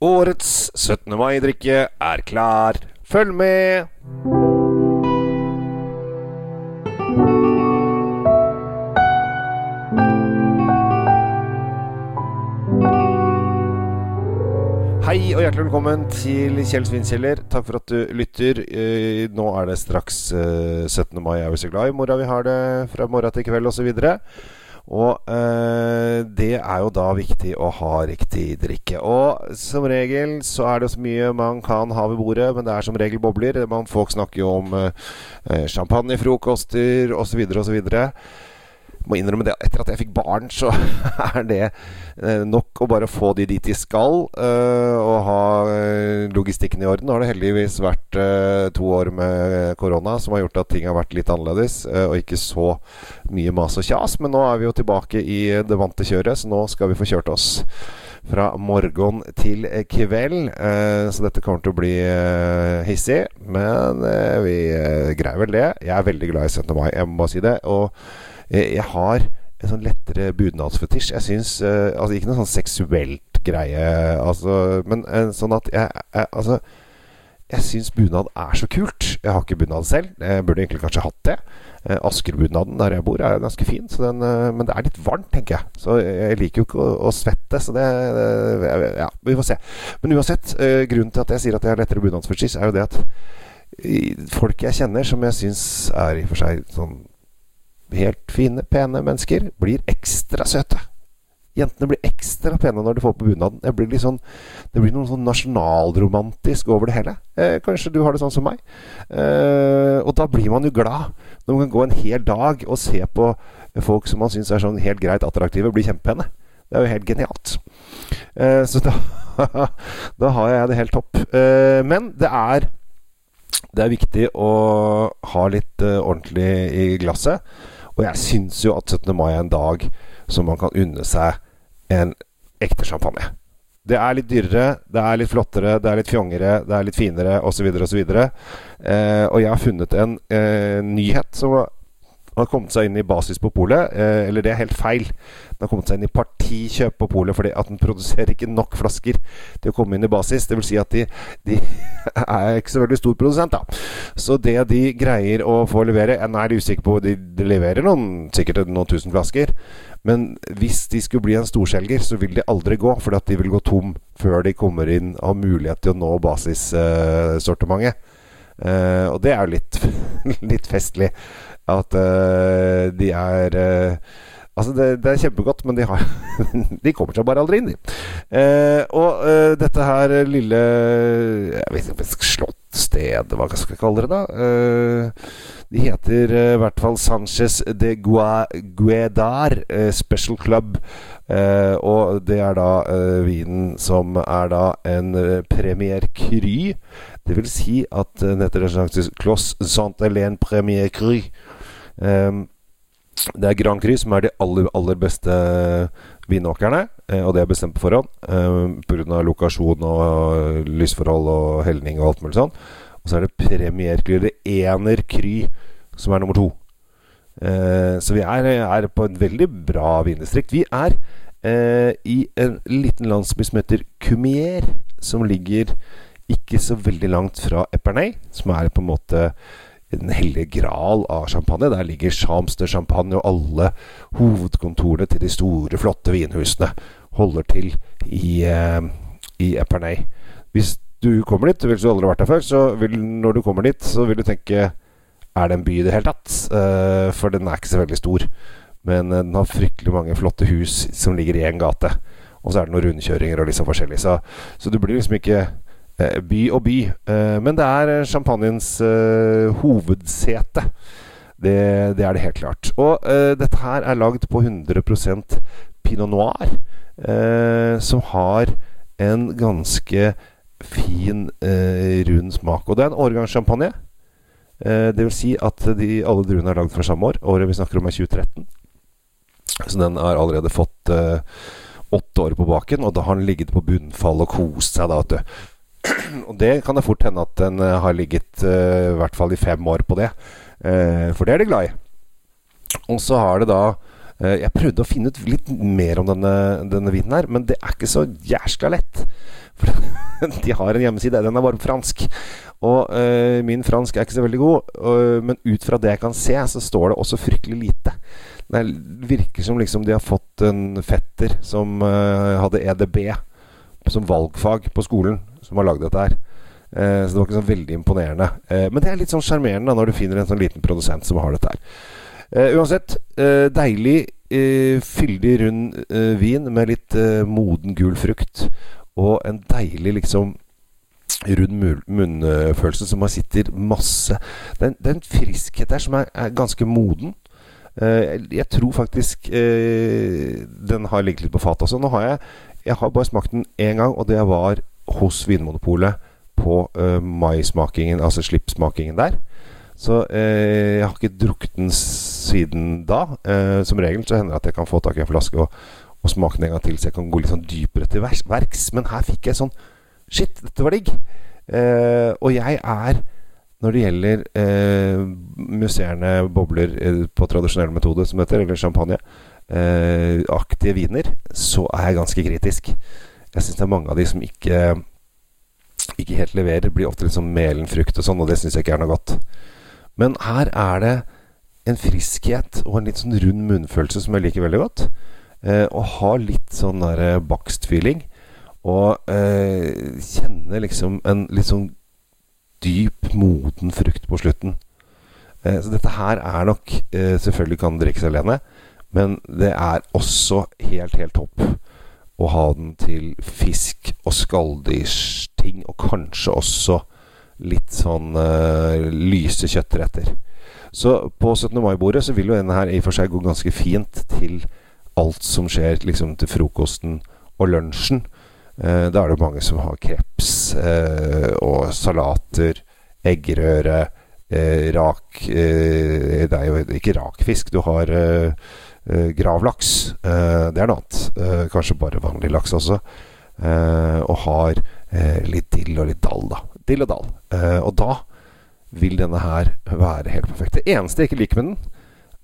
Årets 17. mai-drikke er klar. Følg med! Hei og hjertelig velkommen til Kjell Svinkjeller. Takk for at du lytter. Eh, Nå er det straks eh, 17. mai. Jeg er jo så glad i mora vi har det fra morgen til kveld osv. Og eh, det er jo da viktig å ha riktig drikke. Og som regel så er det så mye man kan ha ved bordet, men det er som regel bobler. Man, folk snakker jo om eh, champagnefrokoster osv. osv. Må innrømme det etter at jeg fikk barn, så er det eh, nok å bare få de dit de skal, eh, og ha eh, logistikken i orden. Nå har det heldigvis vært to år med korona som har gjort at ting har vært litt annerledes, og ikke så mye mas og kjas. Men nå er vi jo tilbake i det vante kjøret, så nå skal vi få kjørt oss fra morgen til kveld. Så dette kommer til å bli hissig, men vi greier vel det. Jeg er veldig glad i 17. mai, jeg må bare si det. Og jeg har en sånn lettere budnadsfetisj. Jeg syns uh, Altså ikke noe sånn seksuelt greie, altså, men uh, sånn at jeg, jeg Altså jeg syns bunad er så kult. Jeg har ikke bunad selv. Jeg burde egentlig kanskje hatt det. Eh, Askerbunnaden der jeg bor, er ganske fin, så den, men det er litt varmt, tenker jeg. Så jeg liker jo ikke å, å svette, så det Ja, vi får se. Men uansett, grunnen til at jeg sier at jeg har lettere bunadsfetisj, er jo det at folk jeg kjenner, som jeg syns er i og for seg sånn helt fine, pene mennesker, blir ekstra søte. Jentene blir ekstra pene når de får på bunaden. Det blir, sånn, det blir noe sånn nasjonalromantisk over det hele. Eh, kanskje du har det sånn som meg. Eh, og da blir man jo glad når man kan gå en hel dag og se på folk som man syns er sånn helt greit attraktive, bli kjempepene. Det er jo helt genialt. Eh, så da, da har jeg det helt topp. Eh, men det er det er viktig å ha litt eh, ordentlig i glasset. Og jeg syns jo at 17. mai er en dag som man kan unne seg en ekte champagne. Det er litt dyrere, det er litt flottere, det er litt fjongere, det er litt finere osv. osv. Eh, og jeg har funnet en eh, nyhet som har kommet seg inn i basis på polet. Eh, eller det er helt feil. Den har kommet seg inn i partikjøp på polet fordi at den produserer ikke nok flasker til å komme inn i basis. Vil si at de, de er ikke så veldig stor produsent, da. Så det de greier å få levere Jeg er usikker på De, de leverer noen, sikkert noen tusen flasker. Men hvis de skulle bli en storselger, så vil de aldri gå. At de vil gå tom før de kommer inn og har mulighet til å nå basissortimentet. Eh, og det er jo litt, litt festlig at uh, de er uh, Altså, det, det er kjempegodt, men de, har, de kommer seg bare aldri inn, de. Eh, og eh, dette her lille Jeg vet ikke Slottsted, hva skal vi kalle det, da? Eh, de heter eh, i hvert fall Sanchez de Gua Guedar Special Club. Og det er da vinen som er da en Premier cru. Det vil si at den heter Clos Saint-Hélène Premier Cry. Eh, det er Grand Cru som er de aller, aller beste vinåkrene, eh, og det er bestemt på forhånd eh, pga. lokasjon og eh, lysforhold og helning og alt mulig sånn. Og så er det Premier Cru, det Ener kry som er nummer to. Eh, så vi er, er på et veldig bra vindistrikt. Vi er eh, i en liten landsby som heter Cumier, som ligger ikke så veldig langt fra Epernay, som er på en måte den hellige gral av champagne. Der ligger Champs de Champagne, og alle hovedkontorene til de store, flotte vinhusene holder til i, eh, i Epernay. Hvis du kommer dit, hvis du aldri har vært der før, så vil, når du kommer dit, så vil du tenke Er det en by i det hele tatt? Eh, for den er ikke så veldig stor. Men eh, den har fryktelig mange flotte hus som ligger i én gate. Og så er det noen rundkjøringer og sånn forskjellig. Så, så du blir liksom ikke by og by. Eh, men det er eh, champagnens eh, hovedsete. Det, det er det helt klart. Og eh, dette her er lagd på 100% pinot noir, eh, som har en ganske fin, eh, rund smak. Og det er en årgangssjampanje. Eh, det vil si at de, alle druene er lagd fra samme år. Året vi snakker om er 2013. Så den har allerede fått eh, åtte år på baken, og da har den ligget på bunnfall og kost seg, da, vet du. Og det kan det fort hende at den eh, har ligget eh, i hvert fall i fem år på det. Eh, for det er de glad i. Og så har det da Jeg prøvde å finne ut litt mer om denne, denne vinen her, men det er ikke så jæskla lett. For de har en hjemmeside. Den er bare på fransk. Og øh, min fransk er ikke så veldig god, øh, men ut fra det jeg kan se, så står det også fryktelig lite. Det virker som liksom de har fått en fetter som øh, hadde EDB som valgfag på skolen, som har lagd dette her. Eh, så det var ikke så veldig imponerende. Eh, men det er litt sånn sjarmerende når du finner en sånn liten produsent som har dette her. Eh, uansett, deilig, fyldig, rund vin med litt moden, gul frukt. Og en deilig liksom rund munnfølelse som har sitter masse Det er, en friskhet der som er, er ganske moden. jeg tror faktisk den har ligget litt på fatet også. Nå har jeg Jeg har bare smakt den én gang, og det var hos Vinmonopolet på uh, maismakingen, altså slipsmakingen der. Så uh, jeg har ikke drukket den siden da. Uh, som regel så hender det at jeg kan få tak i en flaske og, og smake den en gang til, så jeg kan gå litt sånn dypere til verks. Men her fikk jeg sånn Shit, dette var digg! og jeg er når det gjelder eh, musserende bobler eh, på tradisjonell metode, som heter, eller champagne, eh, aktige viner, så er jeg ganske kritisk. Jeg syns det er mange av de som ikke ikke helt leverer, blir ofte litt sånn melen frukt og sånn, og det syns jeg ikke er noe godt. Men her er det en friskhet og en litt sånn rund munnfølelse som jeg liker veldig godt. Eh, og har litt sånn der eh, bakst-feeling. Og eh, kjenne liksom en litt sånn dyp, moden frukt på slutten. Eh, så dette her er nok eh, Selvfølgelig kan det drikkes alene, men det er også helt, helt topp å ha den til fisk og skalldyrsting, og kanskje også litt sånn uh, lyse kjøttretter. Så på 17. mai-bordet så vil jo denne her i og for seg gå ganske fint til alt som skjer liksom til frokosten og lunsjen. Uh, da er det mange som har kreps uh, og salater, eggerøre, rak Det er jo ikke rakfisk. Du har Uh, gravlaks. Det er noe annet. Kanskje bare vanlig laks også. og har litt dill og litt dall, da. Dill og dall. og da vil denne her være helt perfekt. Det eneste jeg ikke liker med den,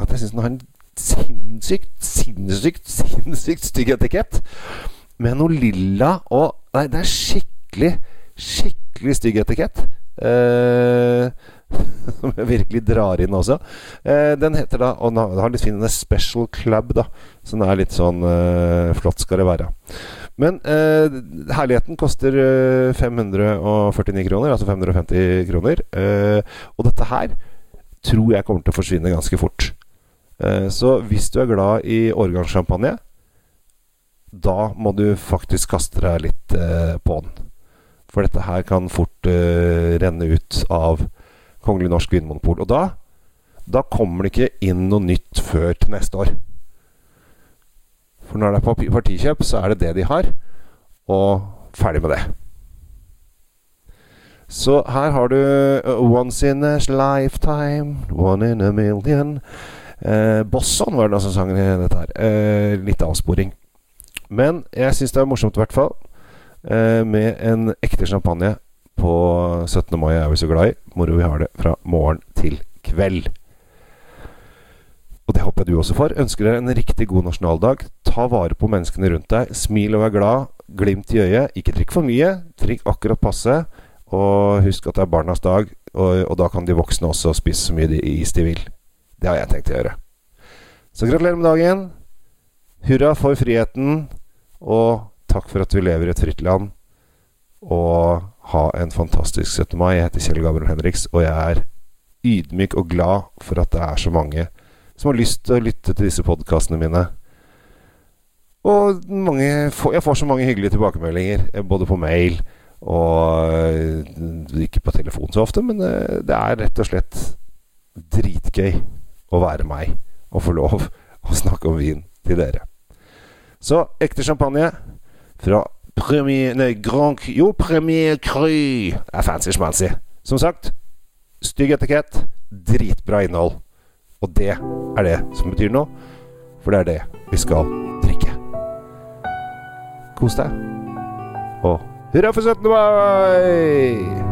at jeg syns den har en sinnssykt, sinnssykt, sinnssykt stygg etikett. Med noe lilla og Nei, det er skikkelig, skikkelig stygg etikett. Uh, som jeg virkelig drar inn også. Eh, den heter da Og den har litt fin Special Club, da. Så den er litt sånn eh, Flott skal det være. Men eh, herligheten koster 549 eh, kroner, altså 550 kroner. Eh, og dette her tror jeg kommer til å forsvinne ganske fort. Eh, så hvis du er glad i årgangssjampanje, da må du faktisk kaste deg litt på den. For dette her kan fort renne ut av Kongelig Norsk Vinmonopol. Og da, da kommer det ikke inn noe nytt før til neste år. For når det er partikjøp, så er det det de har. Og ferdig med det. Så her har du uh, Once in a lifetime, one in a million. Eh, Bosson var det som sang dette her. Eh, litt avsporing. Men jeg syns det er morsomt, i hvert fall. Eh, med en ekte champagne på 17. mai er vi så glad i. Moro vi har det fra morgen til kveld. Og det håper jeg du også får. Ønsker deg en riktig god nasjonaldag. Ta vare på menneskene rundt deg. Smil og vær glad. Glimt i øyet. Ikke drikk for mye. Drikk akkurat passe. Og husk at det er barnas dag, og, og da kan de voksne også spise så mye is de vil. Det har jeg tenkt å gjøre. Så gratulerer med dagen. Hurra for friheten. Og takk for at vi lever i et fritt land. Og ha en fantastisk 17. mai. Jeg heter Kjell Gabriel Henriks, og jeg er ydmyk og glad for at det er så mange som har lyst til å lytte til disse podkastene mine. Og mange, jeg får så mange hyggelige tilbakemeldinger, eh, både på mail og eh, Ikke på telefon så ofte, men eh, det er rett og slett dritgøy å være meg og få lov å snakke om vin til dere. Så ekte champagne fra Premier Nei, Grand Jo, Premier Cru. Det er fancy-schmancy. Som sagt, stygg etikett, dritbra innhold. Og det er det som betyr noe, for det er det vi skal drikke. Kos deg. Og hurra for 17. mai!